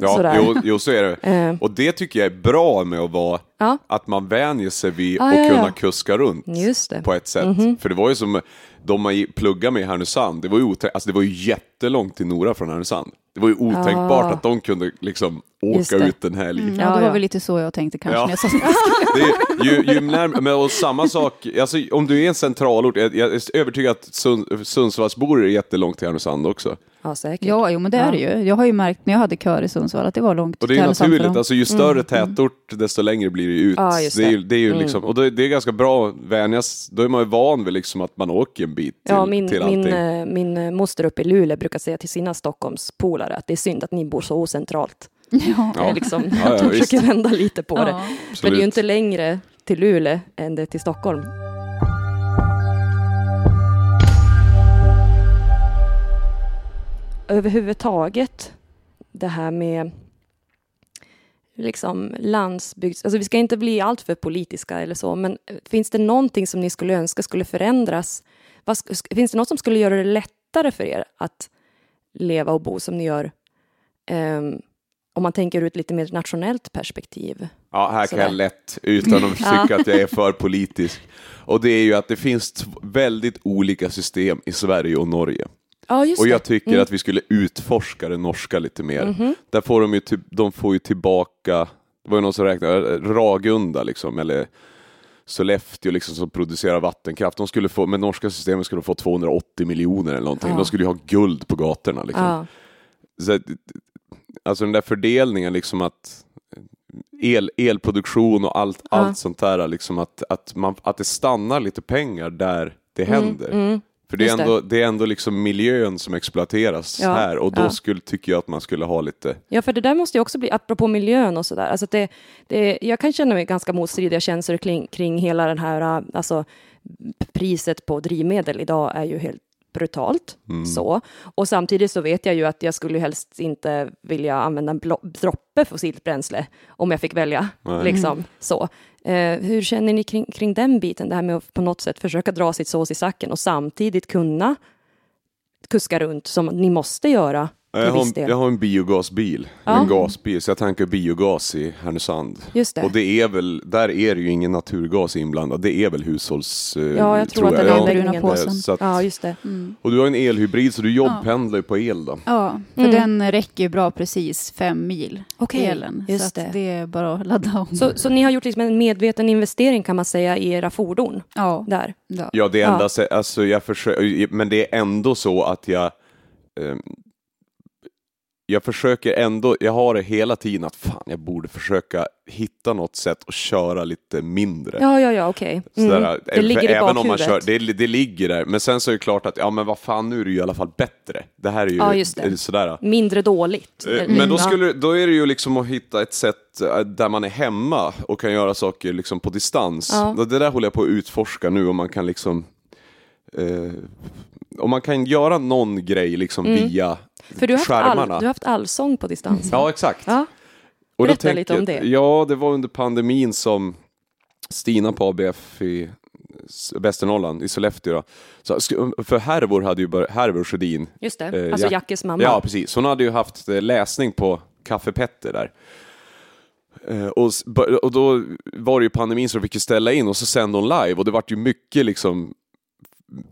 Ja, Sådär. jo, jo, så är det. [LAUGHS] Eh, Och det tycker jag är bra med att vara, ja, att man vänjer sig vid Ah, att ja, ja. kunna kuska runt just det. på ett sätt. Mhm. För det var ju som de man pluggade med i Härnösand, det var ju, oträ- alltså det var ju jättelångt till Nora från Härnösand. Det var ju otänkbart Ah. att de kunde liksom åka det. ut en helg. Mm, Ja, ja, det var ja. väl lite så jag tänkte kanske Ja. när jag sa [LAUGHS] Det är, ju, ju närmare, men och samma sak, alltså, om du är en centralort, jag, jag är övertygad att Sund, Sundsvallsbor är jättelångt till Härnösand också. Ja, säkert. Ja, jo men det är det ju. Jag har ju märkt när jag hade kör i Sundsvall att det var långt Och det är naturligt, alltså ju större tätort desto längre blir det ju ut. Mm, Ja, just det. är ju, det. det är ju Mm. liksom, och då, det är ganska bra att vänjas, då är man ju van vid liksom att man åker en bit till, Ja, min, till allting. min, eh, min eh, moster uppe i Luleå brukar säga till sina Stockholmspolare att det är synd att ni bor så ocentralt. [LAUGHS] Ja. Det är Liksom, Ja, ja, [LAUGHS] de visst. försöker vända lite på det. Ja. För det är Absolut. ju inte längre till Luleå än det är till Stockholm. Överhuvudtaget, det här med liksom landsbygds... Alltså vi ska inte bli alltför politiska eller så, men finns det någonting som ni skulle önska skulle förändras? Vad, finns det något som skulle göra det lättare för er att leva och bo som ni gör? ehm, om man tänker ur ett lite mer nationellt perspektiv. Ja, här kan Sådär. jag lätt, utan att [LAUGHS] tycka att jag är för politisk. Och det är ju att det finns väldigt olika system i Sverige och Norge. Ja, just Och det. jag tycker Mm. att vi skulle utforska det norska lite mer. Mhm. Där får de ju, ty- de får ju tillbaka, det var ju någon som räknade, Ragunda liksom, eller Sollefteå liksom, som producerar vattenkraft. De skulle få, med norska systemet skulle de få 280 miljoner eller någonting. Ja. De skulle ju ha guld på gatorna. Liksom. Ja, Så, alltså den där fördelningen, liksom att el, elproduktion och allt, Ja. allt sånt där, liksom att, att, man, att det stannar lite pengar där det händer. mm. För det är, Just det. ändå, det är ändå liksom miljön som exploateras Ja, här och då ja. skulle, tycker jag att man skulle ha lite... Ja, för det där måste ju också bli, apropå miljön och sådär, alltså att det, det, jag kan känna mig ganska motstridiga känslor kring, kring hela den här, äh, alltså priset på drivmedel idag är ju helt brutalt. Mm. Så. Och samtidigt så vet jag ju att jag skulle helst inte vilja använda en droppe fossilt bränsle om jag fick välja. Nej. Liksom, så. Eh, hur känner ni kring, kring den biten, det här med att på något sätt försöka dra sitt sås i sacken och samtidigt kunna kuska runt som ni måste göra Jag har, en, jag har en biogasbil, Ja. en gasbil, så jag tankar biogas i Härnösand. Just det. Och det är väl, där är det ju ingen naturgas inblandad, det är väl hushålls... eh, Ja, jag tror, att den Ja. anläggningen... Bruna påsen. Så att, Ja, just det. Mm. Och du har en elhybrid så du jobbpendlar ju på el då. Ja, för Mm. den räcker ju bra precis fem mil, Okej, elen. just så att det. det är bara att ladda om. Så, så ni har gjort liksom en medveten investering kan man säga i era fordon ja, där? ja. Ja, det är Ja. enda, sä- alltså jag försöker, men det är ändå så att jag ehm, jag försöker ändå, jag har det hela tiden att fan, jag borde försöka hitta något sätt att köra lite mindre. Ja, ja, ja, okej. Mm. Sådär, Det ligger i även om man bakhuvudet. kör, det, det ligger där, men sen så är det klart att, ja men vad fan, nu är det ju i alla fall bättre. Det här är ju Ja, just det. är sådär. Mindre dåligt. Eh, Mm, Men då, skulle, då är det ju liksom att hitta ett sätt eh, där man är hemma och kan göra saker liksom på distans. Ja. Det det där håller jag på att utforska nu, om man kan liksom eh, om man kan göra någon grej liksom via Mm. För du har, haft all, skärmarna. du har haft allsång på distans. Ja, exakt. Ja. Och då Berätta tänker lite om det. Ja, det var under pandemin som Stina på ABF i Västernorrland, i Sollefteå. Då. Så, för Hervor hade ju börjat, Hervor Sjödin, Just det, Eh, alltså Jack- Jackes mamma. Ja, precis. Hon hade ju haft eh, läsning på Café Petter där. Eh, Och, bör- och då var det ju pandemin så de fick ju ställa in och så sände hon live och det vart ju mycket liksom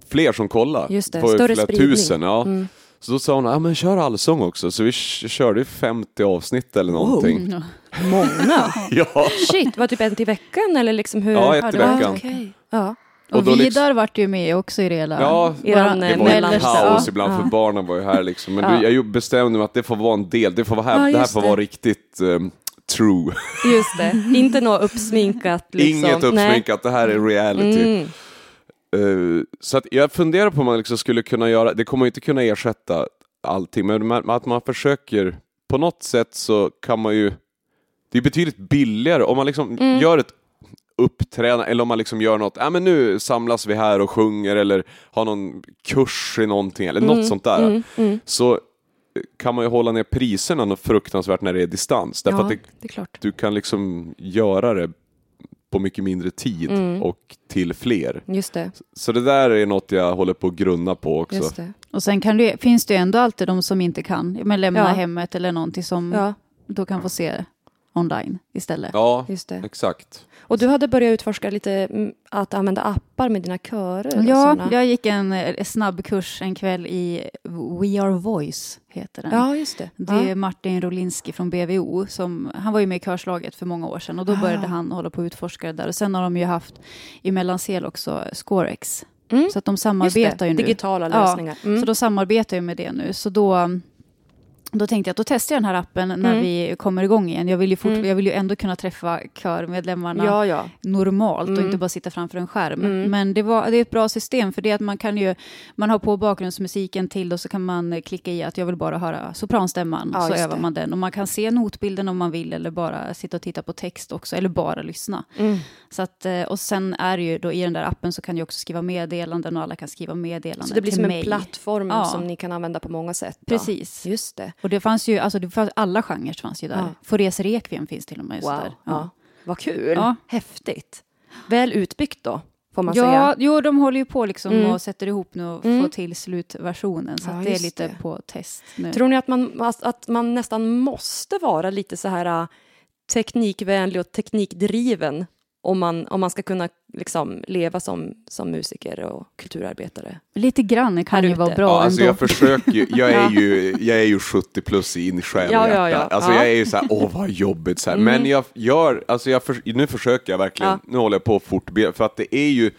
fler som kollade. Just det, större flera spridning. tusen. Ja. Mm. Så då sa hon, ja men kör allsång också. Så vi körde 50 avsnitt eller någonting. Ja. [LAUGHS] Många. Ja, Shit, var det typ en till veckan eller liksom hur? Ja, ett i veckan. Okej. Ja. Och, Och då Vidar liksom- vart ju med också i det hela. Ja, Eran, eh, det var ju ja. ibland Ja. för barnen var ju här liksom. Men Ja. jag bestämde mig att det får vara en del, det, får vara här, Ja, det här får det. vara riktigt ehm, true. Just det, inte något uppsminkat. [LAUGHS] Liksom. Inget uppsminkat, det här är reality. Nej. Mm. Eh, så att jag funderar på om man liksom skulle kunna göra, det kommer inte kunna ersätta allting, men att man försöker, på något sätt så kan man ju, det är betydligt billigare om man liksom Mm. gör ett uppträdande eller om man liksom gör något, ja men nu samlas vi här och sjunger eller har någon kurs i någonting eller något sånt där. Mm, mm. Så eh, kan man ju hålla ner priserna något fruktansvärt när det är distans. Därför Ja, att det, det du kan liksom göra det på mycket mindre tid Mm. och till fler. Just det. Så det där är något jag håller på att grunna på också. Just det. Och sen kan det, finns det ju ändå alltid de som inte kan, men lämna Ja. hemmet eller någonting som Ja, då kan få se online istället. Ja, just det. exakt. Och du hade börjat utforska lite mm, att använda appar med dina körer? och Ja, jag gick en eh, snabbkurs en kväll i We Are Voice, heter den. ja just det. Det är Martin Rolinski från BVO, som, han var ju med i körslaget för många år sedan och då Ah. började han hålla på att utforska det där. Och sen har de ju haft i Mellansel också Scorex, Mm. så att de samarbetar ju nu. Digitala Ja, lösningar. Mm. Så då samarbetar jag med det nu. Så då, då tänkte jag att då testar jag den här appen när Mm. vi kommer igång igen. Jag vill, ju fort, Mm. jag vill ju ändå kunna träffa körmedlemmarna ja, ja. normalt och Mm. inte bara sitta framför en skärm. Mm. Men det, var, det är ett bra system för det är att man kan ju, man har på bakgrundsmusiken till och så kan man eh, klicka i att jag vill bara höra sopranstämman, Ja, så övar det. man den. Och man kan se notbilden om man vill eller bara sitta och titta på text också, eller bara lyssna. Mm. Så att, eh, och sen är det ju då i den där appen så kan du också skriva meddelanden och alla kan skriva meddelanden Så det blir till som mig. en plattform Ja. som ni kan använda på många sätt? Då. Precis. Just det. Och det fanns ju, alltså det fanns, alla genrer fanns ju där. Ja. Fores Requiem finns till och med. just Wow. Där. Ja. Vad kul. Ja. Häftigt. Väl utbyggt då, får man Ja, säga. jo, de håller ju på liksom Mm. och sätter ihop nu och Mm. får till slutversionen. Så Ja, det är lite det. på test nu. Tror ni att man, att- att man nästan måste vara lite så här äh, teknikvänlig och teknikdriven om man, om man ska kunna liksom leva som, som musiker och kulturarbetare? Lite grann kan ju vara bra Ja, alltså ändå. jag försöker ju, jag är [LAUGHS] ju, jag är ju 70 plus i in i själ och Ja, ja, ja. Alltså Ja. jag är ju så här, åh vad jobbigt så här. Mm. Men jag gör, alltså jag för, nu försöker jag verkligen, Ja. nu håller jag på att fortbilda, för att det är ju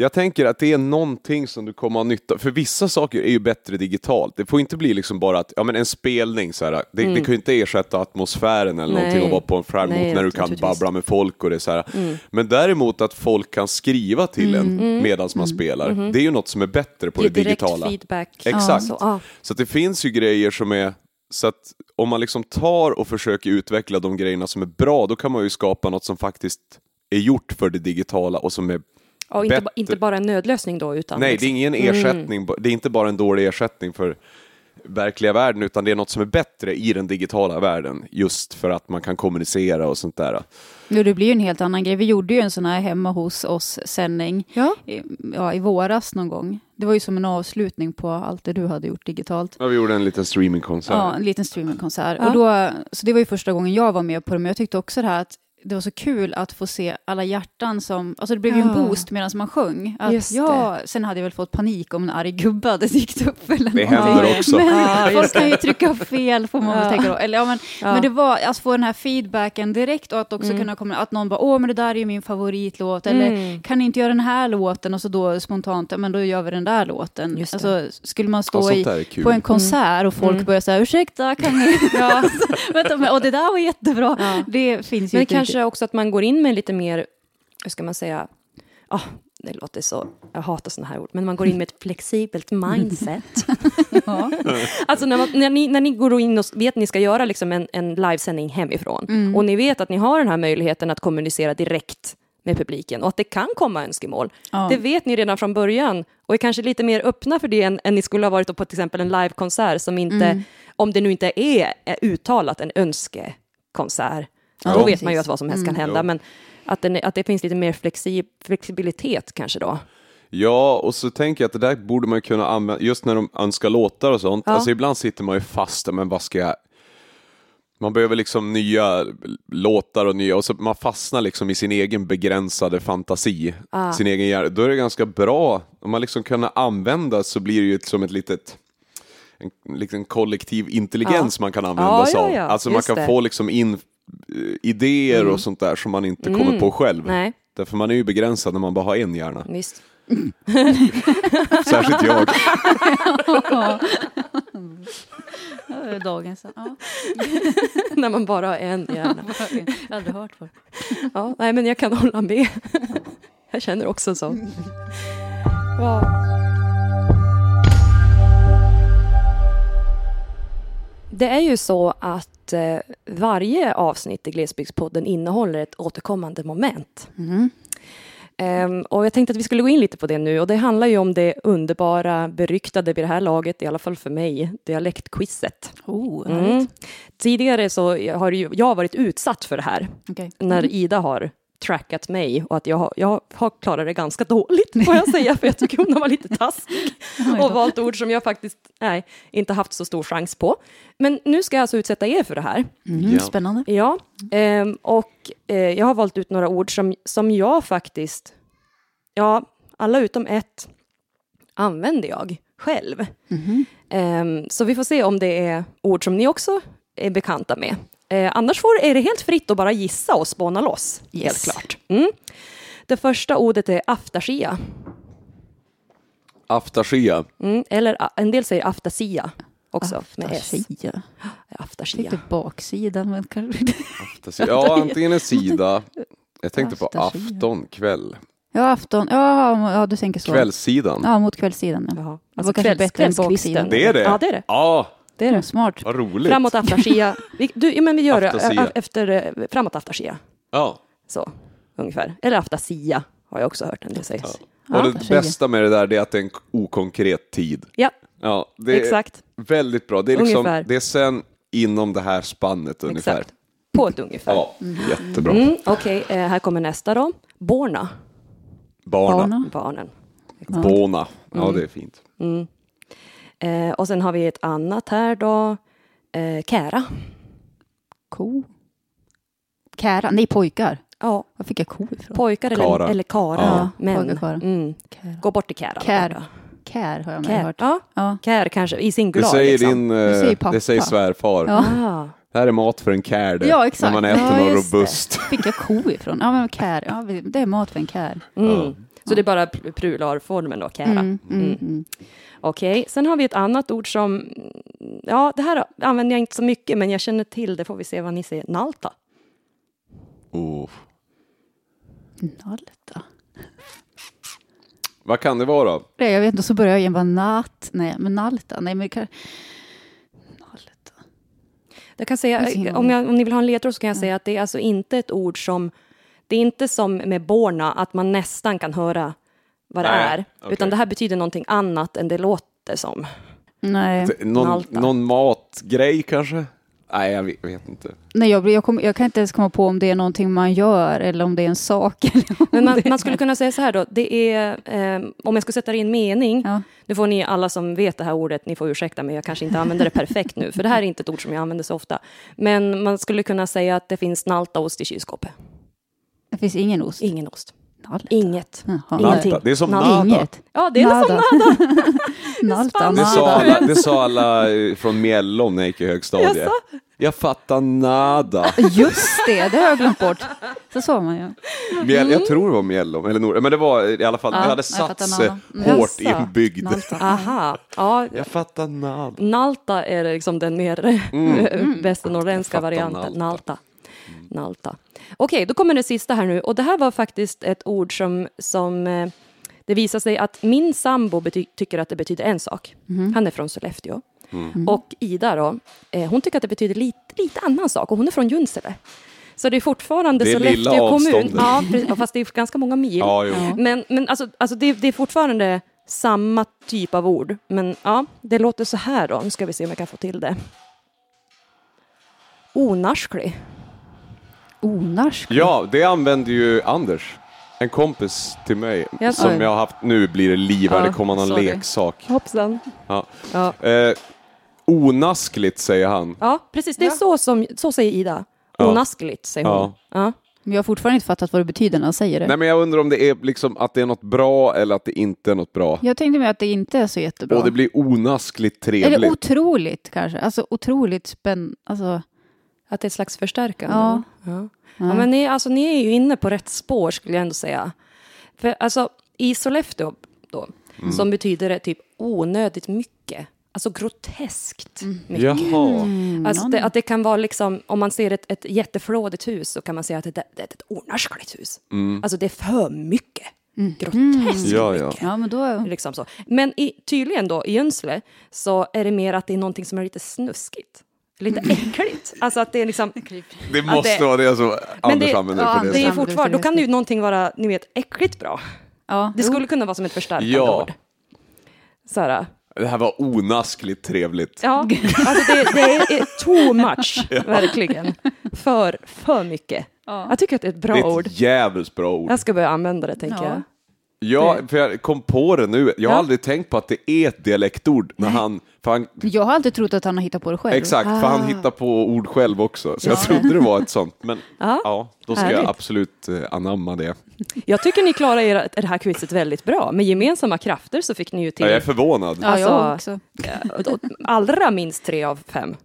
jag tänker att det är någonting som du kommer ha nytta för vissa saker är ju bättre digitalt. Det får inte bli liksom bara att, ja men en spelning så här, det, det kan ju inte ersätta atmosfären eller Nej. någonting och vara på en skärm Nej, när du kan babbla med folk och det så här. Men däremot att folk kan skriva till Mm. en medans man spelar, det är ju något som är bättre på det direkt digitala. feedback. Exakt. Så, ja. Så att det finns ju grejer som är så att om man liksom tar och försöker utveckla de grejerna som är bra, då kan man ju skapa något som faktiskt är gjort för det digitala och som är Ja, inte, ba- Bättre. inte bara en nödlösning då, utan Nej, det är liksom- ingen ersättning, det är inte bara en dålig ersättning för verkliga världen, utan det är något som är bättre i den digitala världen, just för att man kan kommunicera och sånt där. Jo, det blir ju en helt annan grej. Vi gjorde ju en sån här hemma hos oss-sändning Ja. i, ja, i våras någon gång. Det var ju som en avslutning på allt det du hade gjort digitalt. Ja, vi gjorde en liten streamingkonsert. Ja, en liten streamingkonsert. Ja. Och då, så det var ju första gången jag var med på det, men jag tyckte också det här att det var så kul att få se alla hjärtan som, alltså det blev ju en Ja. boost medan man sjöng. Att, Just ja, sen hade jag väl fått panik om en arg gubbe hade dykt upp eller Det någonting. händer också. Men Ja, folk kan ju trycka fel får man väl Ja. tänka då. Eller, ja, men, Ja. men det var att få den här feedbacken direkt och att också Mm. kunna komma, att någon bara åh men det där är ju min favoritlåt eller Mm. kan ni inte göra den här låten och så då spontant, ja men då gör vi den där låten. Just. Alltså skulle man Ja, stå i, på en konsert och folk Mm. börjar säga ursäkta kan ni, [LAUGHS] ja, [LAUGHS] vänta men, och det där var jättebra. Ja. Det finns ju Men inte kanske också att man går in med lite mer, hur ska man säga, ah, det låter så, jag hatar sådana här ord, men man går in med ett flexibelt mindset. [LAUGHS] Ja. Alltså när, man, när, ni, när ni går in och vet att ni ska göra liksom en, en livesändning hemifrån Mm. och ni vet att ni har den här möjligheten att kommunicera direkt med publiken och att det kan komma önskemål. Ja. Det vet ni redan från början och är kanske lite mer öppna för det än, än ni skulle ha varit på till exempel en livekonsert som inte, Mm. om det nu inte är, är uttalat en önskekonsert, Ja, då vet man ju att vad som helst kan Mm. hända, men att, den, att det finns lite mer flexi, flexibilitet kanske då. Ja, och så tänker jag att det där borde man kunna använda, just när de önskar låtar och sånt. Ja. Alltså ibland sitter man ju fast, men vad ska jag... Man behöver liksom nya låtar och nya, och så man fastnar liksom i sin egen begränsade fantasi, Ah. sin egen hjärna. Då är det ganska bra, om man liksom kan använda så blir det ju som ett litet en liten kollektiv intelligens man kan använda Ja, sig ja, av. ja, Alltså man kan det. få liksom in eh, idéer och sånt där som man inte kommer på själv. Nej, Därför man är ju begränsad när man bara har en hjärna. visst. [LAUGHS] Särskilt jag. Ja, Dagens, ja. [LAUGHS] när man bara har en hjärna. [LAUGHS] Jag har aldrig hört för. Ja, nej, men jag kan hålla med. Jag känner också så. Ja. Det är ju så att eh, varje avsnitt i Glesbygdspodden innehåller ett återkommande moment. Mm. Ehm, och jag tänkte att vi skulle gå in lite på det nu och det handlar ju om det underbara, beryktade vid det här laget, i alla fall för mig, dialektquizet. Oh, Mm. Tidigare så har jag varit utsatt för det här Okej. när Ida har trackat mig och att jag har, jag har klarat det ganska dåligt får jag säga för jag tycker hon har varit lite taskig och valt ord som jag faktiskt nej, inte haft så stor chans på. Men nu ska jag alltså utsätta er för det här. Mm, Ja. Spännande. Ja, ehm, och eh, jag har valt ut några ord som, som jag faktiskt, ja, alla utom ett använder jag själv. Ehm, så vi får se om det är ord som ni också är bekanta med. Eh, annars får, är det helt fritt att bara gissa och spåna loss. Helt Yes. klart. Mm. Det första ordet är aftasia. Aftasia. Mm. Eller en del säger aftasia också med S. Aftasia. Aftasia. Tänkte baksidan, men kanske... Aftasia. Ja, antingen en sida. Jag tänkte på Aftasia. afton, kväll. Ja, afton. Ja, ja, du tänker så. Kvällssidan. Ja, mot kvällssidan. Ja. Jaha. Det var kanske bättre än baksidan. Det är det? Ja, det är det. Ja, det, är Mm, det. smart. vad roligt. Framåt aftasia. Vi, du, ja, men vi gör det efter, framåt aftasia. Ja. Så, ungefär. Eller aftasia har jag också hört en del sägs. Och det bästa med det där är att det är en okonkret tid. Ja, Ja, det är exakt. väldigt bra. Det är, liksom, Ungefär. det är sen inom det här spannet ungefär. Exakt. På ett ungefär. Ja, jättebra. Mm, Okej, eh, här kommer nästa då. Borna. Barna. Barna. Barnen. Bona. Ja, Mm. det är fint. Eh, och sen har vi ett annat här då. Eh, kära. Ko. Kära. Nej, pojkar. Ja, Var fick jag ko ifrån? pojkar eller, Kara. eller kara. Ja, män. pojkar, kara. Mm. Kära. Gå bort till kära. Kär. Kär har jag med Kär. hört. Ja, Ja. kär kanske i Det singular. säger liksom. din, Det eh, säger pappa. det säger svärfar. Ja. Ah, Det här är mat för en kär det. Ja, exakt. När man äter Ja, något just det. robust. fick jag ko ifrån? Ja, men kär. Ja, det är mat för en kär. mm. Så det är bara pr- prularformen då, kära. Mm, mm, mm. Okej, sen har vi ett annat ord som, ja det här använder jag inte så mycket men jag känner till det, får vi se vad ni säger. Nalta. Oh. Nalta. Vad kan det vara? Nej, jag vet inte, så börjar jag igen bara natt. Nej, men nalta. Nej, men kan... Nalta. Jag kan säga, om, jag, om ni vill ha en ledtråd så kan jag säga att det är alltså inte ett ord som, det är inte som med borna att man nästan kan höra vad det Nej, är, okej. utan det här betyder någonting annat än det låter som. Nej, Någon, Nalta. någon matgrej kanske? Nej, jag vet, vet inte. Nej jag, jag, kom, jag kan inte ens komma på om det är någonting man gör eller om det är en sak. [LAUGHS] Men man, det man skulle kunna säga så här då, det är, eh, om jag ska sätta det i en mening, Ja. nu får ni alla som vet det här ordet, ni får ursäkta mig, jag kanske inte använder det perfekt nu, för det här är inte ett ord som jag använder så ofta. Men man skulle kunna säga att det finns naltaost i kylskåpet. Finns ingen ost. Ingen ost. Nalta. Inget. Jaha. Ingenting. Nalta. Det är som Nalta. nada. Inget. Ja, det är det som Nada. [LAUGHS] Nalta, Det sa, nada. alla, det sa alla eh, från Mjällom när jag gick i högstadiet. Jag fattar nada. Just det, det har jag glömt bort. Så sa man ju. Mjäll, jag tror det var Mjällom, eller Nord, men det var i alla fall, Ja, det hade satt sig nada. Mm. hårt inbyggd. Aha. Ja, Jag fattar nada. Nalta är liksom den mer Mm. västernorrländska fattar varianten. nalta. Nalta. Nalta. Okej, då kommer det sista här nu. Och det här var faktiskt ett ord som, som eh, det visar sig att min sambo bety- tycker att det betyder en sak. Han är från Sollefteå. Och Ida då, eh, hon tycker att det betyder lite, lite annan sak och hon är från Junsele. Så det är fortfarande Det är lilla Sollefteå kommun. avståndet. Ja, fast det är ganska många mil. Ja. Men, men alltså, alltså det, det är fortfarande samma typ av ord. Men ja, det låter så här då. Nu ska vi se om jag kan få till det. Onarsklig. Onarsk. Ja, det använder ju Anders. En kompis till mig Jaså? som jag har haft, nu blir det liv här, Ja, det kommer någon sorry. leksak. Hoppsan. Ja. Ja, Eh, onaskligt säger han. ja precis. Det är så som så säger Ida. Ja. Onaskligt säger hon. Ja. Ja. Men jag har fortfarande inte fattat vad det betyder när han säger det. Nej men jag undrar om det är liksom att det är något bra eller att det inte är något bra. Jag tänkte mig att det inte är så jättebra. Och det blir onaskligt Eller trevligt. otroligt kanske. Alltså otroligt spännande. Alltså, Att det är ett slags förstärkande. Ja. ja. ja men ni, alltså, ni är ju inne på rätt spår skulle jag ändå säga. För alltså i Sollefteå då, Mm. som betyder det typ onödigt mycket. Alltså groteskt mycket. Jaha. Alltså det, att det kan vara liksom, om man ser ett, ett jätteflådigt hus så kan man säga att det, det är ett onarskligt hus. Alltså det är för mycket. Groteskt Ja, ja. mycket. ja, men då... Liksom så. Men i, tydligen då i Jönsle så är det mer att det är någonting som är lite snuskigt. Lite äckligt. Alltså att det är liksom... Det måste det- vara det som Anders det- använder ja, för det. Det är fortfarande, då kan ju någonting vara, ni vet, äckligt bra. Ja, Det skulle kunna vara som ett förstärkande Ja. ord. Så här, Det här var onaskligt trevligt. ja, alltså det, det är too much, [LAUGHS] verkligen. För, för mycket. Jag tycker att det är ett bra Det är ord. ett jävligt bra ord. Jag ska börja använda det, tänker Ja. jag. Ja, för jag kom på det nu. Jag har Ja. aldrig tänkt på att det är ett dialektord när han, för han Jag har alltid trott att han har hittat på det själv. Exakt, för han hittar på ord själv också. Så jag trodde det var ett sånt. Men [LAUGHS] Ja. ja, då ska Härligt. jag absolut eh, anamma det. Jag tycker ni klarar er, det här quizet väldigt bra. Med gemensamma krafter så fick ni ju till Ja, jag är förvånad. Ja, jag Alltså- också. ja, allra minst tre av fem.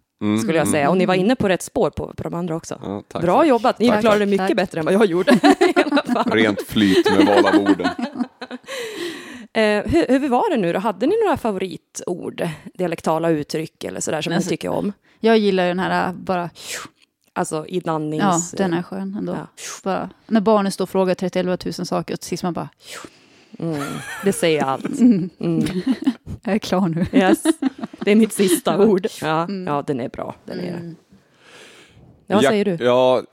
Skulle jag säga. Och ni var inne på rätt spår på, på de andra också. Ja, tack. Bra jobbat, ni Tack, klarade tack. det mycket Tack. bättre än vad jag gjorde. [LAUGHS] i alla fall. Rent flyt med val av orden. [LAUGHS] Eh, hur, hur var det nu då? Hade ni några favoritord, dialektala uttryck eller sådär som ni Alltså- tycker om? Jag gillar ju den här äh, bara... Alltså i Ja, den är skön ändå. Ja. Bara, när barnen står och frågar 31 000 saker och till sist man bara... Mm, det säger allt. [LAUGHS] Jag är klar nu. Yes. Det är mitt [LAUGHS] sista ord. Ja, ja den är bra. Den är det. Ja, vad säger du? Ja,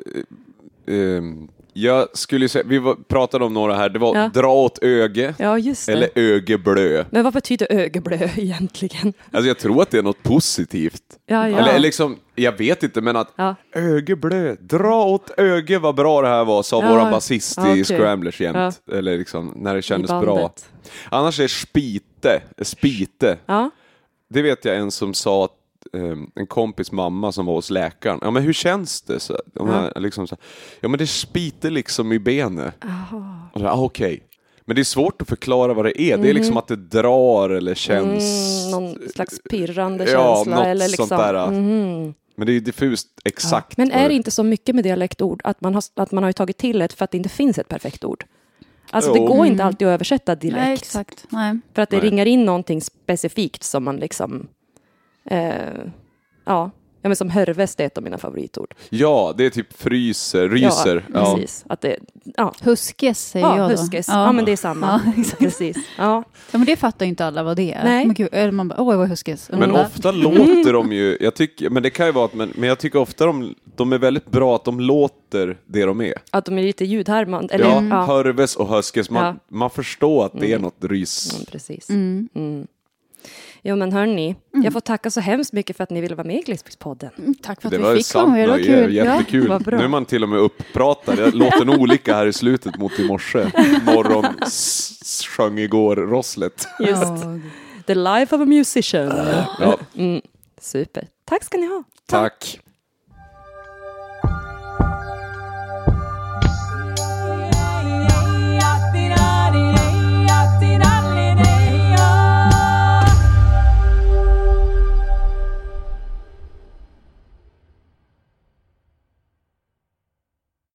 eh, ehm, jag skulle säga, vi var, pratade om några här, det var Ja. dra åt öge Ja, just det. eller ögeblö. Men vad betyder ögeblö [LAUGHS] egentligen? Alltså jag tror att det är något positivt. Ja, ja. Eller liksom, jag vet inte men att ögeblö, dra åt öge vad bra det här var sa våran basist i Scramblers jämt. Eller liksom när det kändes bra. Annars är spite, spite, det vet jag en som sa att en kompis mamma som var hos läkaren, ja men hur känns det? Så, de här, liksom så, ja men det spiter liksom i benet. Och så, ah, Okej. Men det är svårt att förklara vad det är. Det är liksom att det drar eller känns... mm, någon slags pirrande Ja, känsla. något eller liksom, sånt där. Mhm. Men det är diffust exakt. Men vad är det inte så mycket med dialektord att man har, att man har ju tagit till ett för att det inte finns ett perfekt ord? Alltså det Jo. går inte alltid att översätta direkt. Nej, exakt. Nej. För att det Nej. ringar in någonting specifikt som man liksom... Eh, ja. ja, men som hörväst är ett av mina favoritord. Ja, det är typ fryser, ryser. Ja, Ja, precis. Att det, ja, Huskes säger ja jag då. huskes. Ja. men det är samma. [LAUGHS] Ja, exakt. Precis. Ja. Ja, men det fattar ju inte alla vad det är. Nej. Men gud, eller man bara, oj vad huskes. Men Mm. ofta låter de ju, jag tycker, men det kan ju vara att, men, men jag tycker ofta de, de är väldigt bra att de låter det de är. Att de är lite ljudhärmande. Eller, ja, ja. hörves och höskes, man, Ja. man förstår att det är något rys. Mm, precis. Mm. Mm. Jo men hörni, jag får tacka så hemskt mycket för att ni ville vara med i Glesbygdspodden. Mm, Tack för att Det vi var fick sant komma. Det var kul. jättekul. vad bra. nu är man till och med upppratad. Nog olika här i slutet mot i morse. Morgon sjöng igår rosslet. Just. Ja. The life of a musician. Ja, Mm. Super. Tack ska ni ha. tack.